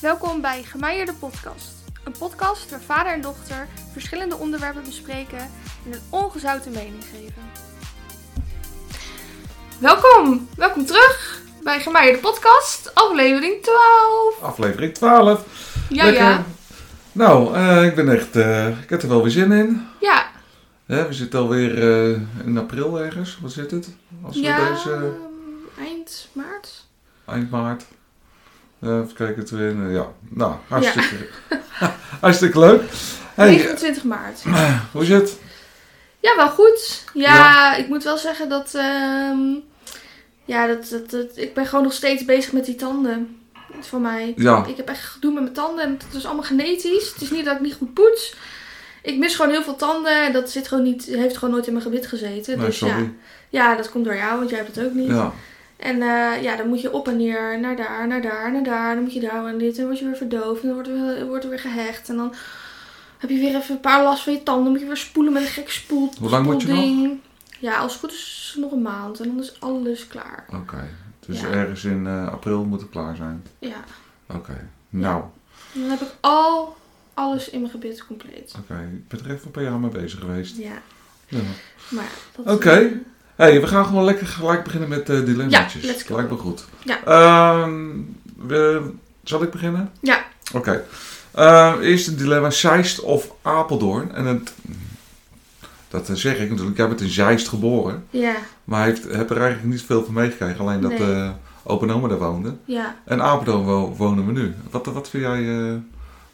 Welkom bij Gemeijer de Podcast. Een podcast waar vader en dochter verschillende onderwerpen bespreken en een ongezouten mening geven. Welkom, welkom terug bij Gemeijer de Podcast, aflevering 12. Aflevering 12. Ja, Lekker. ja. Nou, eh, ik ben echt, eh, ik heb er wel weer zin in. Ja, we zitten alweer eh, in april ergens. Wat zit het? Als we ja deze ehm, eind maart. eind maart. Eh, even kijken, eh, ja, nou, hartstikke, hartstikke leuk. Hey, 29 maart. hoe is het? Ja, wel goed. Ja, Ja. ik moet wel zeggen dat. ehm, ja, dat, dat, dat, ik ben gewoon nog steeds bezig met die tanden. Voor mij. Ja. Ik heb echt gedoe met mijn tanden en het is allemaal genetisch. Het is niet dat ik niet goed poets. Ik mis gewoon heel veel tanden en dat zit gewoon niet, heeft gewoon nooit in mijn gebit gezeten. Nee, dus ja. sorry. ja, dat komt door jou, want jij hebt het ook niet. Ja. En eh, ja, dan moet je op en neer, naar daar, naar daar, naar daar. Dan moet je daar en dit. En dan word je weer verdoofd. En dan wordt er, weer- wordt er weer gehecht. En dan heb je weer even een paar last van je tanden. Dan moet je weer spoelen met een gek spoel. Hoe lang moet je nog? Ja, als het goed is nog een maand. En dan is alles klaar. Oké. Dus Ja. ergens in eh, april moet het klaar zijn. Ja. Oké. Nou, dan heb ik al alles in mijn gebit compleet. oké. Ik ben er even een paar jaar mee bezig geweest. Ja. Ja. Maar Oké. Hey, we gaan gewoon lekker gelijk beginnen met eh dilemmaatjes. Ja. Lijkt me goed. Ja. Ehm, we, zal ik beginnen? Ja. Oké. Eh, eerst een dilemma Zeist of Apeldoorn. En het, dat eh, zeg ik natuurlijk, jij bent in Zeist geboren. ja, Maar heeft, heb er eigenlijk niet veel van meegekregen. Alleen dat Nee. oma daar woonden. ja. En Apeldoorn wo- wonen we nu. Wat, wat vind jij,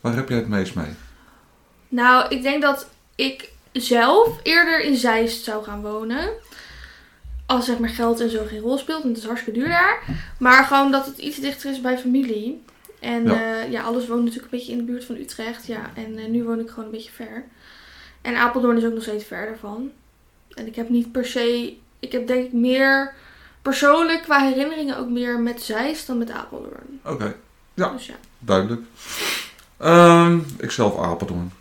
waar heb jij het meest mee? Nou, ik denk dat ik zelf eerder in Zeist zou gaan wonen. Als zeg maar geld en zo geen rol speelt, want het is hartstikke duur daar. Maar gewoon dat het iets dichter is bij familie. En Ja. ja, ja alles woont natuurlijk een beetje in de buurt van Utrecht. Ja, en eh, nu woon ik gewoon een beetje ver. En Apeldoorn is ook nog steeds verder van. En ik heb niet per se... Ik heb denk ik meer persoonlijk qua herinneringen ook meer met Zeist dan met Apeldoorn. Oké, Ja. Dus ja. duidelijk. Ehm, ik zelf Apeldoorn.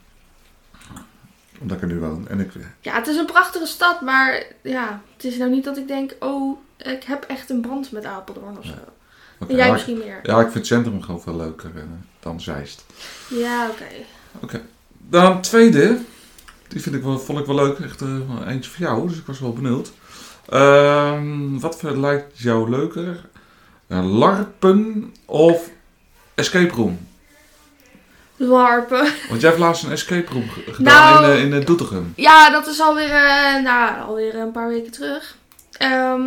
Omdat ik er nu woon. En ik, Ja, het is een prachtige stad, maar ja, het is nou niet dat ik denk, oh, ik heb echt een band met Apeldoorn of zo. oké, En jij ja, misschien meer. Ja, ik vind het centrum gewoon veel leuker eh, dan Zeist. Ja, oké. Dan tweede. Die vind ik wel, vond ik wel leuk. Echt eh, eentje voor jou, dus ik was wel benieuwd. Ehm, wat lijkt jou leuker? Larpen of escape room? Larpen. Want jij hebt laatst een escape room ge- gedaan Nou- in, eh, in eh, Doetinchem. Ja, dat is alweer, eh, nou, alweer een paar weken terug. Ehm,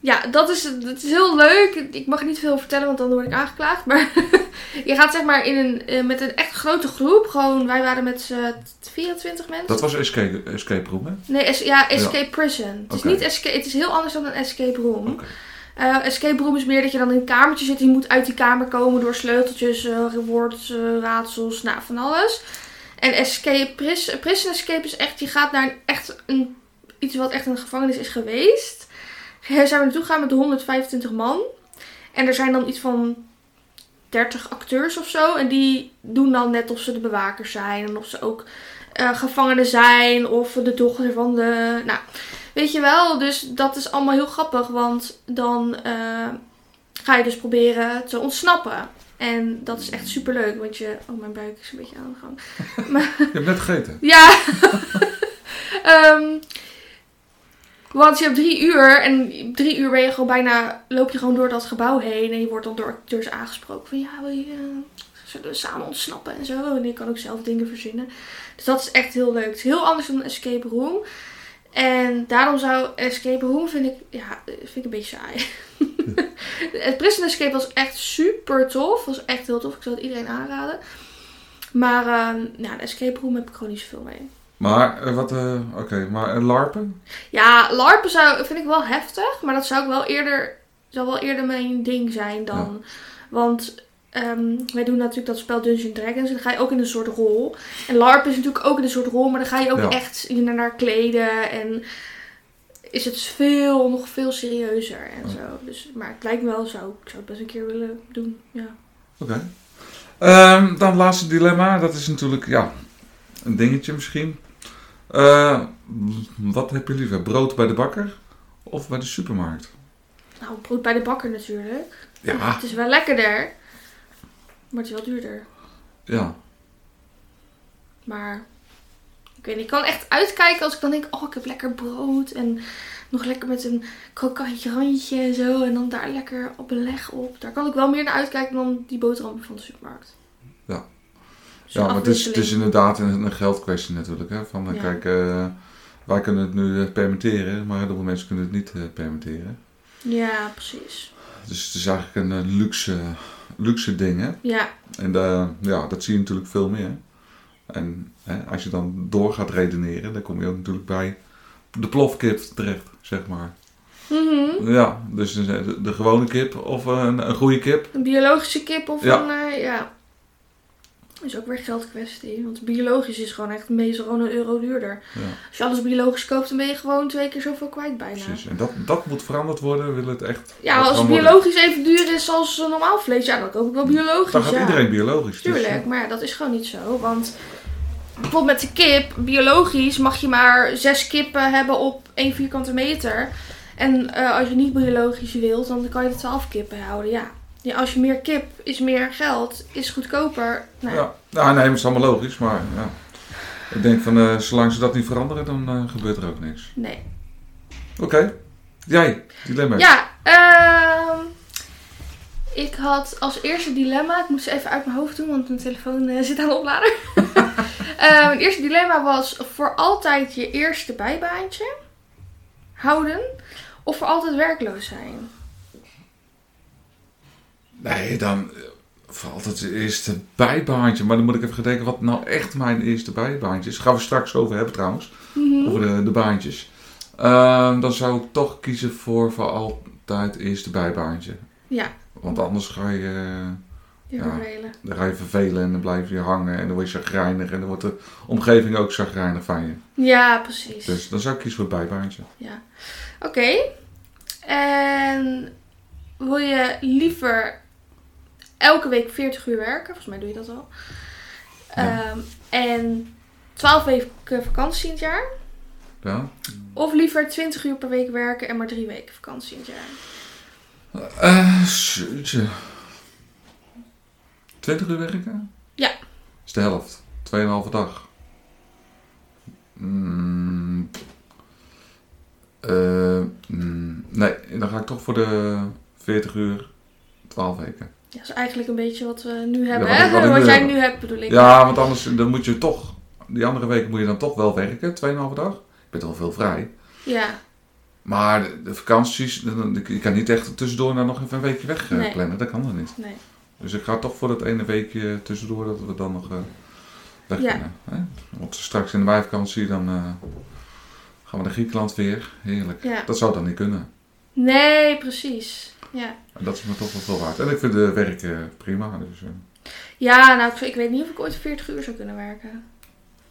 ja, dat is, dat is heel leuk. Ik mag niet veel vertellen, want dan word ik aangeklaagd. Maar je gaat zeg maar in een, met een echt grote groep. Gewoon, wij waren met z'n 24 mensen. Dat was escape, escape room, hè? Nee, es- ja, Escape Prison. Het is, niet escape, het is heel anders dan een Escape Room. Eh, escape room is meer dat je dan in een kamertje zit. Je moet uit die kamer komen door sleuteltjes, eh woord, eh, raadsels, nou, van alles. En escape, pris, prison escape is echt, je gaat naar een, echt een, iets wat echt een gevangenis is geweest. Daar zijn we naartoe gegaan met 125 man. En er zijn dan iets van 30 acteurs of zo. En die doen dan net of ze de bewakers zijn. En of ze ook gevangenen zijn. Of de dochter van de... Nou, Weet je wel, dus dat is allemaal heel grappig, want dan eh, ga je dus proberen te ontsnappen. En dat is echt super leuk, want je. Oh, mijn buik is een beetje aan de gang. Je hebt net gegeten. Ja! Ehm, want je hebt drie uur en drie uur ben je gewoon bijna. loop je gewoon door dat gebouw heen en je wordt dan door acteurs aangesproken van ja, wil je. eh, zullen we samen ontsnappen en zo. En je kan ook zelf dingen verzinnen. Dus dat is echt heel leuk. Het is heel anders dan een escape room. En daarom zou escape room vind ik, ja, vind ik een beetje saai. Het Prison Escape was echt super tof. Was echt heel tof. Ik zou het iedereen aanraden. Maar ehm ja, de escape room heb ik gewoon niet zoveel mee. Maar, eh, wat, eh, oké, maar een larpen? Ja, LARPen zou, vind ik wel heftig. Maar dat zou ik wel eerder, zou wel eerder mijn ding zijn dan. Want ehm, wij doen natuurlijk dat spel Dungeons Dragons. En dan ga je ook in een soort rol. En LARP is natuurlijk ook in een soort rol. Maar dan ga je ook Ja. echt je naar kleden. En is het veel, nog veel serieuzer en zo. Dus, maar het lijkt me wel zo. Ik zou het best een keer willen doen. Ja. Oké. Ehm, dan het laatste dilemma. Dat is natuurlijk, ja, een dingetje misschien. Eh, wat heb je liever? Brood bij de bakker of bij de supermarkt? Nou, brood bij de bakker natuurlijk. Ja, Het is wel lekkerder. Maar het is wel duurder. Ja. Maar ik weet niet, ik kan echt uitkijken als ik dan denk, oh ik heb lekker brood en nog lekker met een krokantje randje en zo. En dan daar lekker op een leg op. Daar kan ik wel meer naar uitkijken dan die boterhammen van de supermarkt. Ja. Ja, maar het is, het is afwisseling. inderdaad een, een geldkwestie natuurlijk. Hè? Van, eh, Ja. Kijk, eh, wij kunnen het nu eh, permitteren, maar heel veel mensen kunnen het niet eh, permitteren. Ja, precies. Dus het is eigenlijk een luxe, luxe ding. Hè? Ja, En eh, ja, dat zie je natuurlijk veel meer. En hè, als je dan door gaat redeneren, dan kom je ook natuurlijk bij de plofkip terecht, zeg maar. Mhm. Ja, dus de, de gewone kip of een, een goede kip. Een biologische kip of Ja. een, eh, ja. Is ook weer geldkwestie. Want biologisch is gewoon echt meestal gewoon een euro duurder. Ja, Als je alles biologisch koopt, dan ben je gewoon twee keer zoveel kwijt bijna. precies. En dat, dat moet veranderd worden, willen het echt. Ja, als worden. biologisch even duur is als normaal vlees, ja, dan koop ik wel biologisch. Dan gaat ja. iedereen biologisch. dus, Tuurlijk, maar ja, dat is gewoon niet zo. Want bijvoorbeeld met de kip, biologisch mag je maar zes kippen hebben op één vierkante meter. En eh, als je niet biologisch wilt, dan kan je er twaalf kippen houden. Ja. Ja, als je meer kip is meer geld, is goedkoper. Nou, Ja, nou, nee, het is allemaal logisch, maar ja. Ik denk van, eh, zolang ze dat niet veranderen, dan eh, gebeurt er ook niks. Nee. Oké, jij, dilemma. Ja, ehm, ik had als eerste dilemma, ik moet ze even uit mijn hoofd doen, want mijn telefoon eh, zit aan de oplader. Mijn eerste dilemma was voor altijd je eerste bijbaantje houden of voor altijd werkloos zijn. Nee, dan eh, altijd het eerste bijbaantje. Maar dan moet ik even gaan denken wat nou echt mijn eerste bijbaantje is. Daar gaan we straks over hebben trouwens, Mhm. over de, de baantjes. Ehm, dan zou ik toch kiezen voor voor altijd eerste bijbaantje. Ja, Want anders ga je, je Ja. vervelen. dan ga je vervelen en dan blijf je hangen en dan word je chagrijnig en dan wordt de omgeving ook chagrijnig van je. Ja, precies. Dus dan zou ik kiezen voor het bijbaantje. Ja. Oké. En wil je liever elke week 40 uur werken? Volgens mij doe je dat al. Ja. Ehm, en 12 weken vakantie in het jaar? Ja? Of liever 20 uur per week werken en maar 3 weken vakantie in het jaar? Eh, jeetje. 20 uur werken? Ja. is de helft. 2,5 dag. Mm, nee, dan ga ik toch voor de 40 uur, 12 weken. Ja, dat is eigenlijk een beetje wat we nu hebben. wat hè? ik- wat ik jij nu hebt bedoel ik. Ja, want anders dan moet je toch, die andere weken moet je dan toch wel werken, 2,5 dag. Je bent al veel vrij. Ja, Maar de, de vakanties, je kan niet echt tussendoor nou nog even een weekje weg eh, Nee. plannen. Dat kan dan niet. nee. Dus ik ga toch voor dat ene weekje tussendoor dat we dan nog eh weg Ja. kunnen. Hè? Want straks in de meivakantie dan eh, gaan we naar Griekenland weer. Heerlijk. Ja. Dat zou dan niet kunnen. Nee, precies. Ja. En dat is me toch wel veel waard. En ik vind de werk eh, prima. Dus, eh, Ja, nou, ik, ik weet niet of ik ooit 40 uur zou kunnen werken.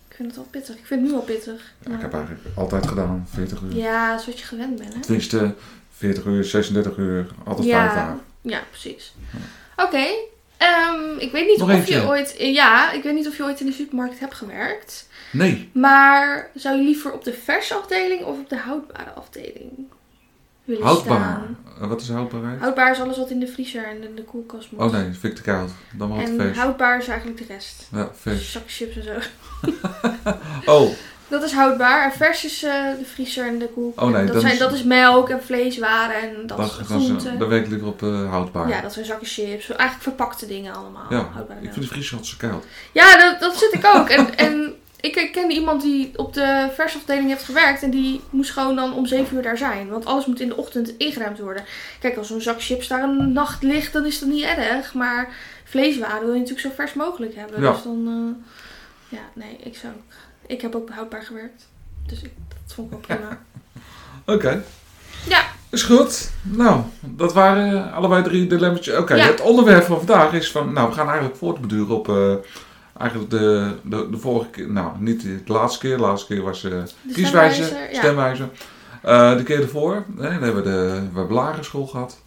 Ik vind het wel pittig. Ik vind het nu al pittig. ja, ik heb eigenlijk altijd gedaan 40 uur. Ja, dat is wat je gewend bent, hè? Tenminste 40 uur, 36 uur, altijd Ja. vijf dagen. Ja, precies. Oké. ehm, ik weet niet Nog of eentje. je ooit... Ja, ik weet niet of je ooit in de supermarkt hebt gewerkt. Nee. Maar zou je liever op de verse afdeling of op de houdbare afdeling willen Houdbaar. staan? Eh, wat is houdbaarheid? Houdbaar is alles wat in de vriezer en in de koelkast moet. Oh nee, dat vind ik te koud. Dan wel te En houdbaar is eigenlijk de rest. Ja, vers. Zak chips en zo. Oh, Dat is houdbaar. En vers is eh, de vriezer en de koelkast. Oh nee, dat, zijn, is- dat is melk en vleeswaren en dat dan, is dan, groenten. dan werk ik liever op eh, houdbaar. Ja, dat zijn zakken chips. Eigenlijk verpakte dingen allemaal. Ja, houdbare ik vind de vriezer altijd zo koud. Ja, dat, dat zit ik ook. En, en ik ken iemand die op de versafdeling heeft gewerkt. En die moest gewoon dan om 7 uur daar zijn. Want alles moet in de ochtend ingeruimd worden. Kijk, als zo'n zak chips daar een nacht ligt, dan is dat niet erg. Maar vleeswaren wil je natuurlijk zo vers mogelijk hebben. Ja. Dus dan... eh, ja, nee, ik zou ook... Ik heb ook houdbaar gewerkt. Dus ik, dat vond ik wel prima. Oké. Ja. Is goed. Nou, dat waren allebei drie dilemma's. Oké, Ja. het onderwerp van vandaag is van... Nou, we gaan eigenlijk voortbeduren op... eh, eigenlijk de, de, de vorige keer... Nou, niet de laatste keer. De laatste keer was eh De kieswijze, stemwijzer, ja. stemwijze. Eh, de keer ervoor, hè, dan hebben we de we hebben lagere school gehad.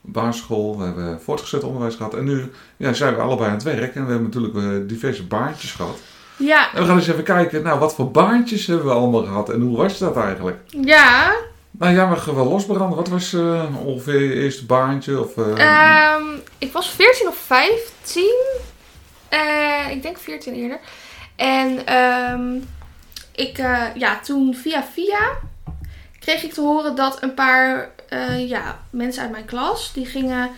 Basisschool, we hebben voortgezet onderwijs gehad. En nu ja, zijn we allebei aan het werk. En we hebben natuurlijk eh, diverse baantjes gehad. Ja, En we gaan eens even kijken, nou, wat voor baantjes hebben we allemaal gehad en hoe was dat eigenlijk? ja. Nou ja, we gaan wel losbranden. Wat was eh, ongeveer je eerste baantje? Of, eh, Ehm, ik was 14 of 15. Eh, ik denk 14 eerder. En ehm, ik, eh, ja, toen via via kreeg ik te horen dat een paar eh, ja, mensen uit mijn klas, die gingen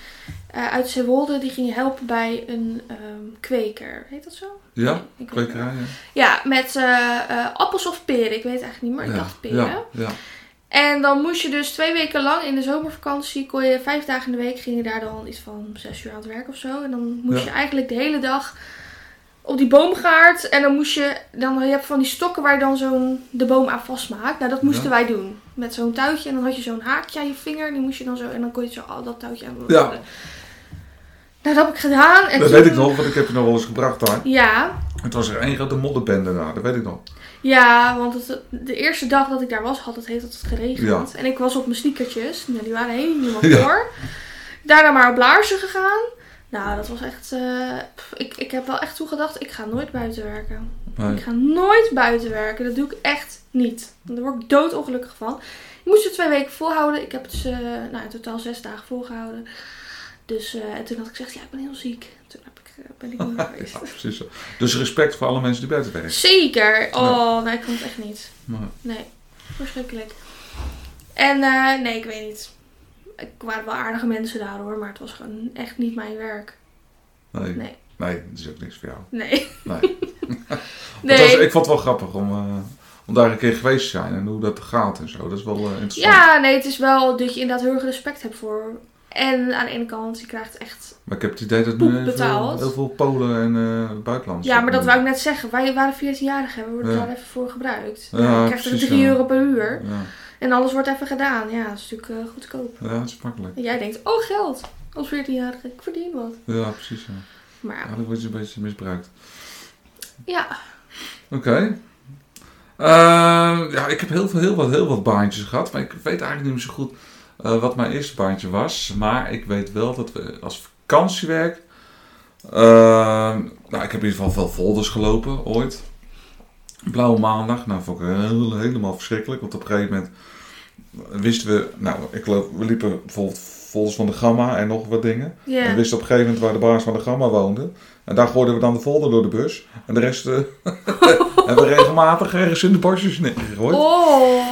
uit Zeewolde, die gingen helpen bij een ehm, kweker. Heet dat zo? ja, Nee, ik weet kwekerij. Ja. Ja, met appels of peren. Ik weet het eigenlijk niet meer. Ik dacht peren. Ja, ja. En dan moest je dus twee weken lang in de zomervakantie, kon je vijf dagen in de week, ging je daar dan iets van zes uur aan het werk of zo. En dan moest Ja. je eigenlijk de hele dag op die boomgaard. En dan moest je, dan je hebt van die stokken waar je dan zo'n de boom aan vastmaakt. Nou, dat moesten Ja. wij doen. Met zo'n touwtje. En dan had je zo'n haakje aan je vinger. Die moest je dan zo, en dan kon je zo al dat touwtje aan. Ja. Nou, dat heb ik gedaan. En Dat toen- weet ik nog, want ik heb je nog wel eens gebracht daar. Ja, Het was er één grote modderbende daar, dat weet ik nog. Ja, want het, de eerste dag dat ik daar was, had het heet het geregend. Ja. En ik was op mijn sneakertjes. Nou, die waren helemaal Ja. voor. Daarna maar op laarzen gegaan. Nou, dat was echt... eh, pff, ik, ik heb wel echt toegedacht, ik ga nooit buiten werken. Nee. Ik ga nooit buiten werken. Dat doe ik echt niet. Daar word ik doodongelukkig van. Ik moest het twee weken volhouden. Ik heb het dus, nou, in totaal zes dagen volgehouden. Dus eh, en toen had ik gezegd, ja, ik ben heel ziek. Ben ik niet meer geweest. Ja, precies zo. Dus respect voor alle mensen die buiten werken. Zeker. Oh, nee, ik kan het echt niet. Nee, verschrikkelijk. En eh, nee, ik weet niet. Ik waren wel aardige mensen daar hoor, maar het was gewoon echt niet mijn werk. nee, Nee. nee, dat is ook niks voor jou. Nee. Nee. nee. Was- ik vond het wel grappig om, eh, om daar een keer geweest te zijn en hoe dat gaat en zo. Dat is wel eh, interessant. Ja, nee, het is wel dat je inderdaad heel erg respect hebt voor. En aan de ene kant, je krijgt echt. Maar ik heb het idee dat nu heel veel, heel veel Polen en eh buitenlanders. Ja, maar dat wou ik net zeggen. Wij waren 14-jarigen, we worden Ja. daar even voor gebruikt. Ja, je krijgt er precies, 3 ja. euro per uur. Ja, En alles wordt even gedaan. Ja, dat is natuurlijk eh, goedkoop. ja, dat is makkelijk. En jij denkt, oh geld. Als 14-jarige, ik verdien wat. Ja, precies. Ja. Maar Ja, dat wordt een beetje misbruikt. ja, Oké. Eh, ja, ik heb heel, veel, heel, wat, heel wat baantjes gehad, maar ik weet eigenlijk niet meer zo goed eh, wat mijn eerste baantje was. Maar ik weet wel dat we als vakantiewerk. eh, nou, ik heb in ieder geval veel folders gelopen ooit. Blauwe maandag, nou vond ik heel- helemaal verschrikkelijk. Want op een gegeven moment wisten we, nou, ik geloof, we liepen bijvoorbeeld folders van de Gamma en nog wat dingen. En we wisten op een gegeven moment waar de baas van de Gamma woonde. En daar gooiden we dan de folder door de bus. En de rest eh, hebben we regelmatig ergens in de bosjes neergegooid. Oh.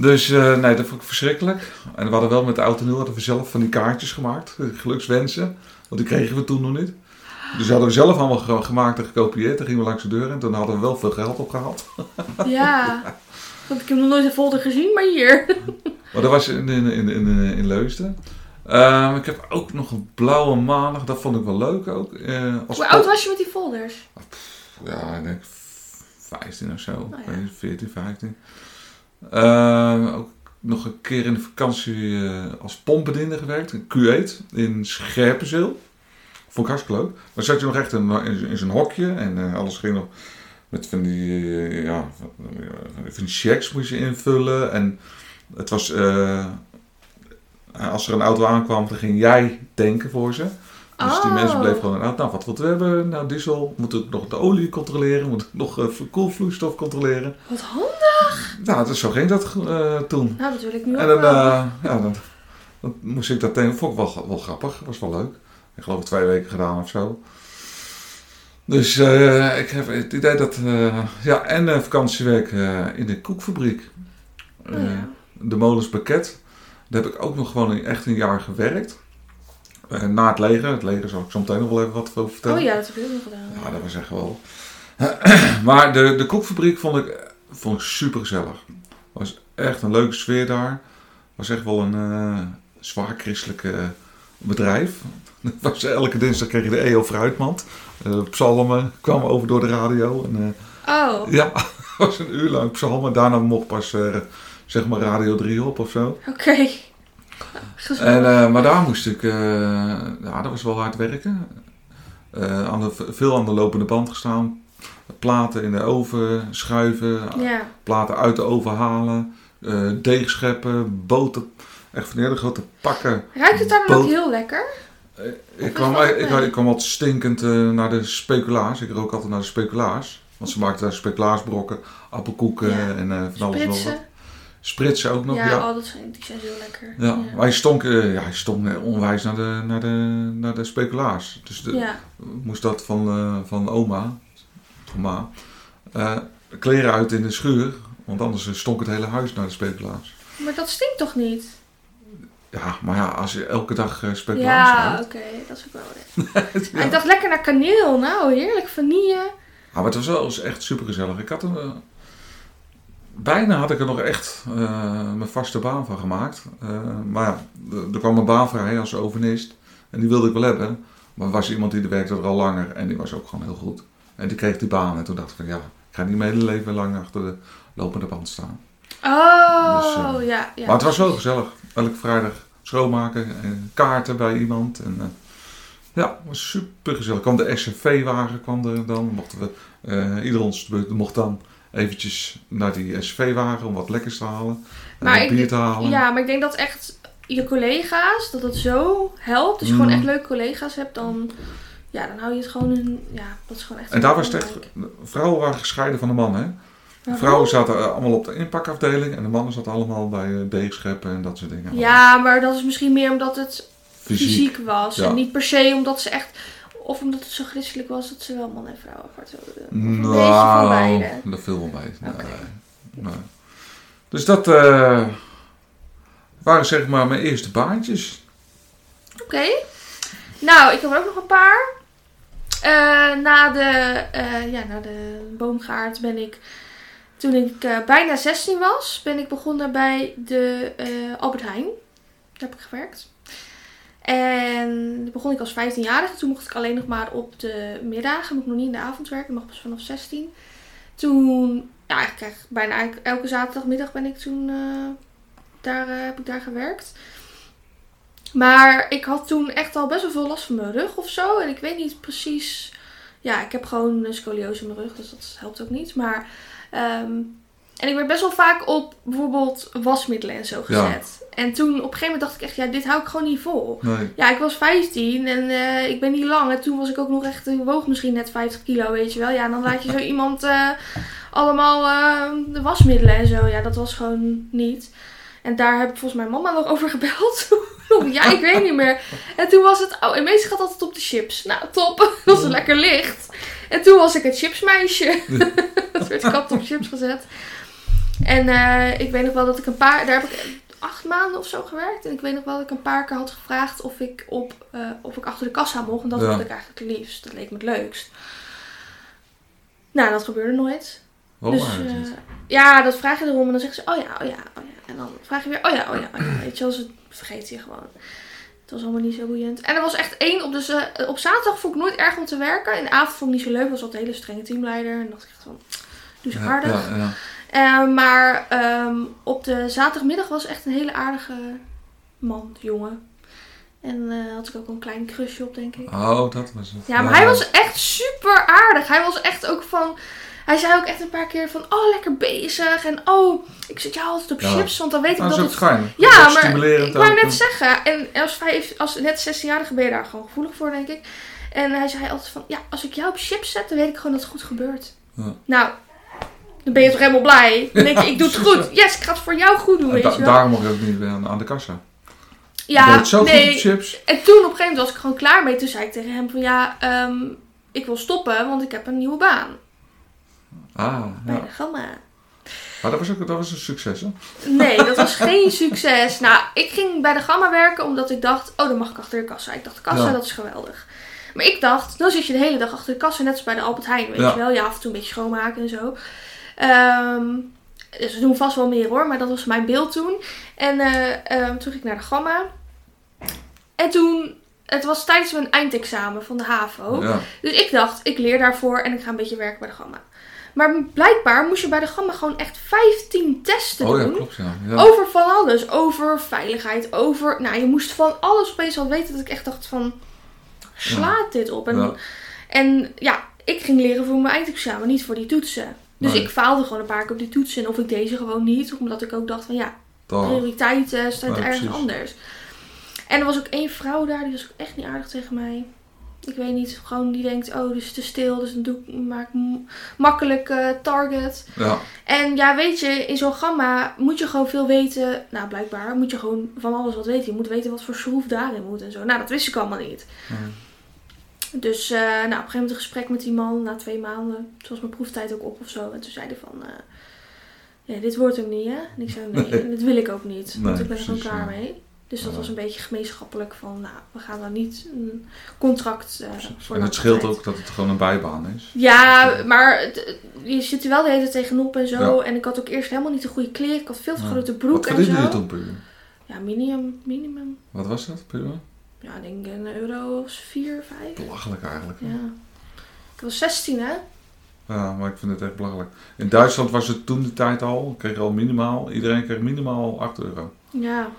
Dus eh, nee, dat vond ik verschrikkelijk. En we hadden wel met de auto nu hadden we zelf van die kaartjes gemaakt. eh, Gelukswensen. Want die kregen we toen nog niet. Dus hadden we zelf allemaal ge- gemaakt en gekopieerd. Dan gingen we langs de deur en toen hadden we wel veel geld opgehaald. Ja. Want ik heb nog nooit een folder gezien, maar hier. Maar dat was in, in, in, in, in Leusden. Ehm, ik heb ook nog een blauwe maandag. Dat vond ik wel leuk ook. Eh, als Hoe oud was je met die folders? Ja, ik denk 15 of zo. Oh ja. Ik weet niet, 14, 15. Ehm, ook nog een keer in de vakantie eh, als pompbediende gewerkt. In Q8 in Scherpenzeel. Vond ik hartstikke leuk. Dan zat je nog echt in, in, in zo'n hokje. En eh, alles ging nog met van die, eh, ja, van, die checks moest je invullen. En het was... als er een auto aankwam, dan ging jij tanken voor ze. Dus die Oh. mensen bleven gewoon, nou, nou wat moeten we hebben? Nou, diesel, moeten we nog de olie controleren, moeten we nog uh, koelvloeistof controleren. Wat handig. Nou, dus zo ging dat eh, toen. Nou, ik nu En dan, wel. eh, ja, dan, dan moest ik dat tegen, vond ik wel, wel grappig, was wel leuk. Ik geloof twee weken gedaan of zo. Dus eh, ik heb het idee dat, ja, en vakantiewerk in de koekfabriek. Oh, ja. de molens Pakket. Daar heb ik ook nog gewoon echt een jaar gewerkt. Na het leger. Het leger zal ik zo meteen nog wel even wat over vertellen. Oh ja, dat heb ik ook nog gedaan. Ja, dat was echt wel. maar de, de koekfabriek vond ik, vond ik super gezellig. was echt een leuke sfeer daar. was echt wel een eh, zwaar christelijk eh, bedrijf. was, elke dinsdag kreeg je de EO fruitmand. Eh psalmen kwamen over door de radio. En, Oh, ja, was een uur lang psalmen. Daarna mocht pas zeg maar Radio 3 op of zo. oké. En, maar daar moest ik, ja, dat was wel hard werken. Aan de, veel aan de lopende band gestaan. Platen in de oven schuiven, ja. platen uit de oven halen, eh, deeg scheppen, boter. Echt van hele grote pakken. Ruikt het daar dan ook Boot- heel lekker? Eh, ik, kwam, ik, ik kwam altijd stinkend eh, naar de speculaas. Ik rook altijd naar de speculaas. Want ze maakten daar speculaasbrokken, appelkoeken Ja. en van alles nog wat. Spritsen? ook nog. ja, Ja, Oh, dat zijn, die zijn zo lekker. ja. Maar hij stonk, ja, hij stonk onwijs naar de, naar de, naar de speculaas. Dus de, moest dat van, van oma, van ma, eh, kleren uit in de schuur. Want anders stonk het hele huis naar de speculaas. Maar dat stinkt toch niet? Ja, maar ja, als je elke dag eh, speculaas Ja, oké, dat is ook wel ja. Ik dacht lekker naar kaneel. Nou, heerlijk vanille. Ja, maar het was wel eens echt super gezellig. Ik had er, eh, bijna had ik er nog echt mijn vaste baan van gemaakt. Maar ja, er- kwam een baan vrij als overneest. En die wilde ik wel hebben. Maar er was iemand die werkte er al langer en die was ook gewoon heel goed. En die kreeg die baan en toen dacht ik van ja, ik ga niet mijn hele leven lang achter de lopende band staan. Oh, Dus, eh, ja, ja. Maar het was wel gezellig. Elke vrijdag schoonmaken en kaarten bij iemand. En, eh, ja, was super gezellig. kwam de SCV-wagen kwam er dan. Mochten we, eh ieder ons mocht dan eventjes naar die SCV-wagen om wat lekkers te halen. En Maar wat ik- bier te halen. Ja, maar ik denk dat echt je collega's, dat het zo helpt. Als je Mm. gewoon echt leuke collega's hebt, dan, ja, dan hou je het gewoon in. Ja, dat is gewoon echt. En daar was het echt, vrouwen waren gescheiden van de mannen. Hè? Vrouwen zaten eh, allemaal op de inpakafdeling en de mannen zaten allemaal bij eh, deegscheppen en dat soort dingen. Ja, maar dat is misschien meer omdat het fysiek. fysiek, was. ja. En niet per se omdat ze echt. Of omdat het zo christelijk was dat ze wel man en vrouw apart wilden. Of een van beide. Nou, dat viel wel mee. Oké. Nee, nee. Dus dat eh, waren zeg maar mijn eerste baantjes. Oké. Nou, ik heb er ook nog een paar. Eh, na, de, eh, ja, na de boomgaard ben ik, toen ik eh, bijna 16 was, ben ik begonnen bij de Albert Heijn. Daar heb ik gewerkt. En begon ik als 15-jarige. Toen mocht ik alleen nog maar op de middagen. Mocht nog niet in de avond werken. Mocht pas vanaf 16. Toen, ja, krijg bijna eigenlijk elke zaterdagmiddag ben ik toen, daar, heb ik daar gewerkt. Maar ik had toen echt al best wel veel last van mijn rug of zo. En ik weet niet precies. Ja, ik heb gewoon een scoliose in mijn rug, dus dat helpt ook niet. Maar. ehm, en ik werd best wel vaak op bijvoorbeeld wasmiddelen en zo Ja. gezet. En toen op een gegeven moment dacht ik echt, ja, dit hou ik gewoon niet vol. Nee. Ja, ik was 15 en eh, ik ben niet lang. En toen was ik ook nog echt, ik woog misschien net 50 kilo, weet je wel. Ja, en dan laat je zo iemand eh, allemaal eh, de wasmiddelen en zo. Ja, dat was gewoon niet. En daar heb ik volgens mijn mama nog over gebeld. ja, ik weet niet meer. En toen was het, oh, en meestal gaat altijd op de chips. Nou, top. Dat was lekker licht. En toen was ik het chipsmeisje. dat werd altijd op chips gezet. En eh, ik weet nog wel dat ik een paar, daar heb ik acht maanden of zo gewerkt. En ik weet nog wel dat ik een paar keer had gevraagd of ik, op, eh, of ik achter de kassa mocht. En dat Ja. vond ik eigenlijk het liefst. Dat leek me het leukst. Nou, dat gebeurde nooit. Dus, eh, ja, dat vraag je erom en dan zeggen ze, oh ja, oh ja, oh ja. En dan vraag je weer, oh ja, oh ja, oh ja. Weet je wel, ze vergeet je gewoon. Het was allemaal niet zo boeiend. En er was echt één, op, dus, op zaterdag vond ik nooit erg om te werken. In de avond vond ik niet zo leuk, was altijd een hele strenge teamleider. En dacht ik echt van, doe ze Ja, aardig. ja, ja. Eh, maar ehm, op de zaterdagmiddag was echt een hele aardige man, jongen. En eh had ik ook een klein crushje op, denk ik. Oh, dat was het. Ja, maar hij was echt super aardig. Hij was echt ook van. Hij zei ook echt een paar keer van, oh lekker bezig. En oh, ik zit jou altijd op Ja. chips, want dan weet ik Nou, dat het... fijn. Ja, Dat maar ik wou net zeggen. En als, vijf, als net 16-jarige ben je daar gewoon gevoelig voor, denk ik. En hij zei altijd van, ja, als ik jou op chips zet, dan weet ik gewoon dat het goed gebeurt. Ja. Nou, dan ben je toch helemaal blij. Dan denk je, Ja, ik doe het goed. Yes, ik ga het voor jou goed doen, En weet da- je wel. daarom mocht ik ook niet aan, aan de kassa. Ja, nee. chips. En toen op een gegeven moment was ik gewoon klaar mee. Toen zei ik tegen hem van, ja, ehm, ik wil stoppen, want ik heb een nieuwe baan. Ah, Bij ja. de gamma. Maar dat was, ook, dat was een succes, hè? Nee, dat was geen succes. Nou, ik ging bij de Gamma werken omdat ik dacht, oh, dan mag ik achter de kassa. Ik dacht, de kassa, Ja. dat is geweldig. Maar ik dacht, dan zit je de hele dag achter de kassa, net als bij de Albert Heijn, weet Ja. je wel. Ja, af en toe een beetje schoonmaken en zo. Ehm, dus we doen vast wel meer hoor, maar dat was mijn beeld toen. En eh, ehm, toen ging ik naar de Gamma. En toen, het was tijdens mijn eindexamen van de HAVO. Ja. Dus ik dacht, ik leer daarvoor en ik ga een beetje werken bij de Gamma. Maar blijkbaar moest je bij de Gamma gewoon echt 15 testen Oh ja, doen. klopt, ja. ja. Over van alles. Over veiligheid. Over. Nou, je moest van alles opeens al weten dat ik echt dacht van. Slaat dit op? En Ja. ja. en ja, ik ging leren voor mijn eindexamen, niet voor die toetsen. Dus Nee. ik faalde gewoon een paar keer op die toetsen. Of ik deze gewoon niet. Omdat ik ook dacht van ja, Toch. prioriteiten staan Ja, ergens anders. En er was ook één vrouw daar, die was ook echt niet aardig tegen mij. Ik weet niet, gewoon die denkt, oh, dus te stil, dus dan doe ik, maak makkelijk eh, target. Ja, En ja, weet je, in zo'n gamma moet je gewoon veel weten. Nou, blijkbaar moet je gewoon van alles wat weten. Je moet weten wat voor schroef daarin moet en zo. Nou, dat wist ik allemaal niet. Dus eh, nou, op een gegeven moment een gesprek met die man na twee maanden. Toen was mijn proeftijd ook op of zo. En toen zei hij van, eh, ja, dit wordt hem niet, hè? En ik zei, nee, Nee. dat wil ik ook niet. want Nee, ik ben er gewoon klaar mee. Dus dat was een beetje gemeenschappelijk van, nou, we gaan dan niet een contract eh voor en het scheelt tijd. ook dat het gewoon een bijbaan is. Ja, maar het- je zit er wel de hele tijd tegenop en zo. Ja. En ik had ook eerst helemaal niet de goede kleren. Ik had veel te Ja. grote broek Wat en zo. je toen per uur? Ja, minimum, minimum. Wat was dat per uur? Ja, ik denk een euro of vier, vijf. Belachelijk eigenlijk. Ja. Ik was 16, hè? Ja, maar ik vind het echt belachelijk. In Duitsland was het toen de tijd al, kreeg al minimaal, iedereen kreeg minimaal 8 euro. Ja.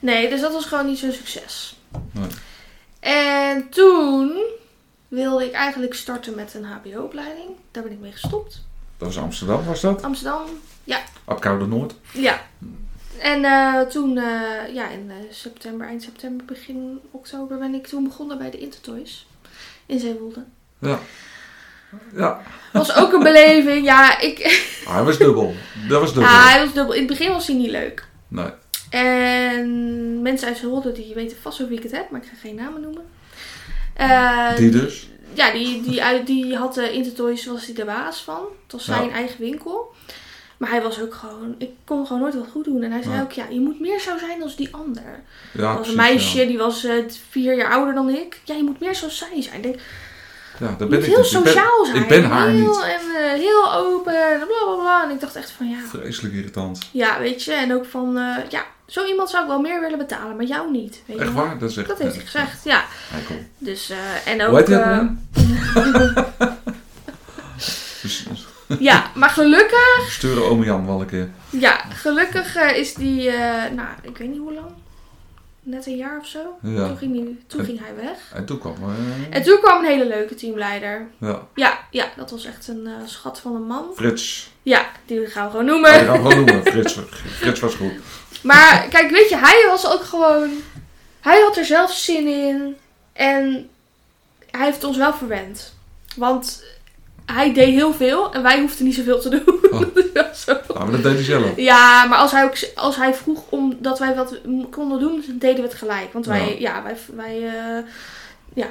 Nee, dus dat was gewoon niet zo'n succes. Nee. En toen wilde ik eigenlijk starten met een HBO-opleiding. Daar ben ik mee gestopt. Dat was Amsterdam, was dat? Amsterdam, Op Koude Noord. ja. En eh, toen, eh, ja, in eh, september, eind september, begin oktober ben ik toen begonnen bij de Intertoys in Zeewolde. Ja. Ja, Was ook een beleving. Ja, ik, Ah, hij was dubbel. Dat was dubbel. ja, hij was dubbel. In het begin was hij niet leuk. Nee. En mensen uit Zeewolde die weten vast over wie ik het heb, maar ik ga geen namen noemen. Eh, Die dus? Ja, die, die, uit- die had de Intertoys, was hij de baas van. Het was Ja. zijn eigen winkel. Maar hij was ook gewoon, ik kon gewoon nooit wat goed doen. En hij zei Ja. ook, ja, je moet meer zo zijn als die ander. Ja, was precies, een meisje, Ja, die was eh, vier jaar ouder dan ik. Ja, je moet meer zoals zij zijn. Ik denk, ja dat ben ik heel niet. Ik ben- sociaal zijn. Ik ben haar heel, niet. En heel open, en bla bla bla. En ik dacht echt van, ja, Vreselijk irritant. ja, weet je. En ook van, eh, ja, zo iemand zou ik wel meer willen betalen, maar jou niet. Weet Echt waar? Dat is echt... Dat heeft hij gezegd, ja. Eikel. Dus, eh, en ook... Eh, weer? Dus ja, maar gelukkig sturen ome Jan wel een keer. Ja, gelukkig is die, nou, ik weet niet hoe lang. Net een jaar of zo. Ja. Toen, ging, die, toen En- ging hij weg. En toen kwam... eh, En toen kwam een hele leuke teamleider. Ja, Ja, ja dat was echt een eh, schat van een man. Frits. Ja, die gaan we gewoon noemen. die gaan we gewoon noemen. Frits, Frits was goed. Maar kijk, weet je, hij was ook gewoon... Hij had er zelf zin in. En hij heeft ons wel verwend. Want hij deed heel veel en wij hoefden niet zoveel te doen. Oh. Ja, zo. Nou, maar dat deed hij zelf. Ja, maar als hij, ook, als hij vroeg om dat wij wat konden doen, deden we het gelijk. Want wij, Ja. ja, wij, wij eh, ja.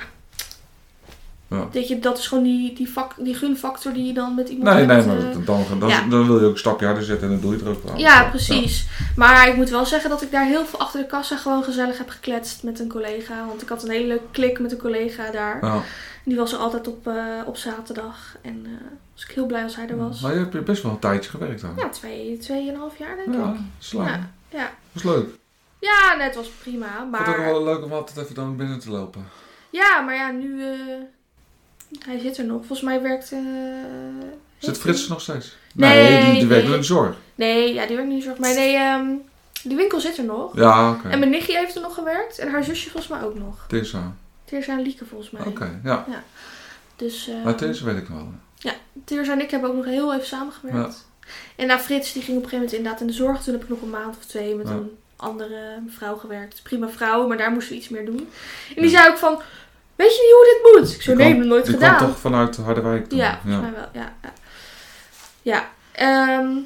Ja. Weet je, dat is gewoon die, die, vak, die gunfactor die je dan met iemand Nee, nee, hebt. maar eh. dat- dan, dan, ja. dan wil je ook een stapje harder zetten en dan doe je het er ook wel. ja, precies. Maar ik moet wel zeggen dat ik daar heel veel achter de kassa gewoon gezellig heb gekletst met een collega. Want ik had een hele leuke klik met een collega daar. Die was er altijd op, eh, op zaterdag. En eh was ik heel blij als hij er was. Maar je hebt best wel een tijdje gewerkt dan. Ja, twee, tweeënhalf jaar denk Ja, ik. slaan. Ja, ja. Dat is leuk. ja, net was prima. Vond het ook Maar wel leuk om altijd even dan binnen te lopen. Ja, maar ja, nu. eh, hij zit er nog. Volgens mij werkt. eh, Zit Frits nog steeds? Nee, die, die werkt in de zorg. Nee, ja, die werkt niet in zorg. Maar nee, ehm, die winkel zit er nog. Ja, oké. En mijn nichtje heeft er nog gewerkt. En haar zusje volgens mij ook nog. Tessa. Teersa en Lieke volgens mij. Oké, ja. Dus eh Maar Tessa weet ik nog wel. Teersa en ik hebben ook nog heel even samengewerkt. En nou, Frits die ging op een gegeven moment inderdaad in de zorg. Toen heb ik nog een maand of twee met Ja. een andere vrouw gewerkt. Prima vrouw, maar daar moesten we iets meer doen. En die Ja. zei ook van, weet je niet hoe dit moet? Ik zo, Die nee, heb nooit Die gedaan. kwam toch vanuit Harderwijk toen? Ja, volgens mij wel. Ja, ja. ja ehm,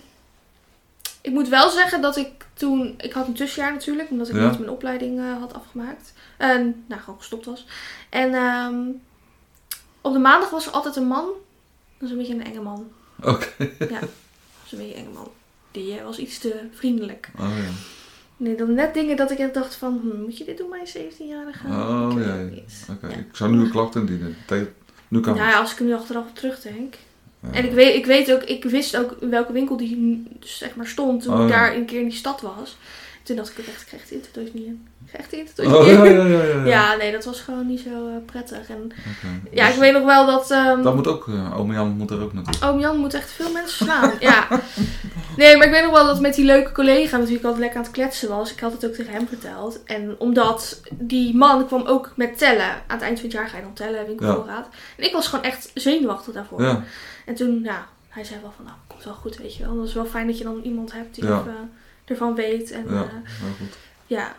ik moet wel zeggen dat ik toen... Ik had een tussenjaar natuurlijk, omdat ik Ja. niet mijn opleiding eh, had afgemaakt. En, nou, gewoon gestopt was. En ehm, op de maandag was er altijd een man. Dat is een beetje een enge man. Oké. Dat is een beetje een enge man. Die eh, was iets te vriendelijk. Oh ja. Nee, dan net dingen dat ik dacht van... hm, moet je dit doen bij een 17-jarige? Oh Ik ja. Oké. Ja. Ik zou nu een klacht indienen. Nu kan Nou ja, als ik er nu achteraf terugdenk. Ja. En ik weet, ik weet ook, ik wist ook in welke winkel die dus zeg maar stond toen Oh, ik ja. daar een keer in die stad was. Toen dacht ik echt, ik krijg de Intertoys niet in. Ik krijg de Intertoys Oh niet ja, in. ja, ja. nee, dat was gewoon niet zo eh, prettig. En ja, Dus ik weet nog wel dat... ehm Dat moet ook, uh, ome Jan moet er ook naartoe. Oom Jan moet echt veel mensen slaan. ja. Nee, maar ik weet nog wel dat met die leuke collega met wie ik altijd lekker aan het kletsen was. Ik had het ook tegen hem verteld. En omdat die man kwam ook met tellen. Aan het eind van het jaar ga je dan tellen, winkelvoorraad. En ik was gewoon echt zenuwachtig daarvoor. Ja. En toen, ja, hij zei wel van, nou, komt wel goed, weet je wel. Dat is wel fijn dat je dan iemand hebt die Ja. even ervan weet. En, Ja. Nou goed. ja.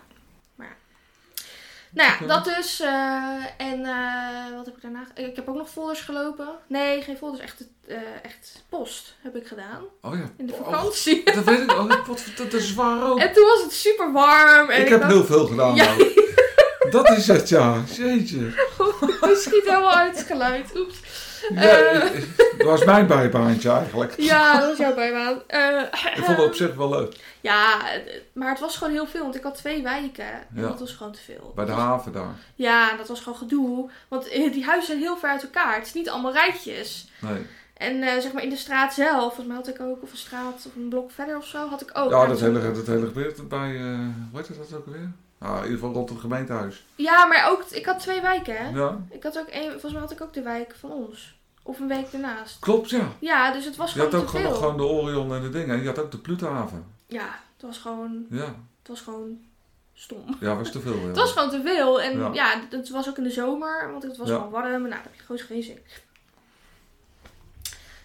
Nou ja, dat dus. eh, en eh, wat heb ik daarna? Ik heb ook nog folders gelopen. Nee, geen folders, echt, eh, echt post heb ik gedaan. Oh ja. In de Oh, vakantie. dat weet ik. Oh, wat, dat is zwaar ook. En toen was het super warm. En ik heb dacht, heel veel gedaan. Ja. Dat is het, ja. Jeetje. Het schiet helemaal uit het geluid. Oeps. Ja, Eh. dat was mijn bijbaantje eigenlijk. Ja, dat was jouw bijbaan. Eh, Ik vond het op zich wel leuk. Ja, eh, maar het was gewoon heel veel. Want ik had twee wijken. En Ja. dat was gewoon te veel. Bij de haven daar. Ja, dat was gewoon gedoe. Want eh, die huizen zijn heel ver uit elkaar. Het is niet allemaal rijtjes. Nee. En eh, zeg maar in de straat zelf, volgens mij had ik ook, of een straat of een blok verder of zo, had ik ook. Ja, dat hele, dat hele gebeurt bij, eh hoe heet dat ook alweer? Ah, in ieder geval rond het gemeentehuis. Ja, maar ook, ik had twee wijken hè. Ja, Ik had ook één, volgens mij had ik ook de wijk van ons. Of een week daarnaast. klopt ja. Ja, dus het was Je gewoon had ook gewoon, veel. de Orion en de dingen. En je had ook de Plutenhaven. Ja, het was gewoon, Ja, het was gewoon stom. ja was te veel. Ja. Het was gewoon te veel. En Ja. ja, het was ook in de zomer, want het was Ja. gewoon warm. Nou, daar heb je gewoon geen zin.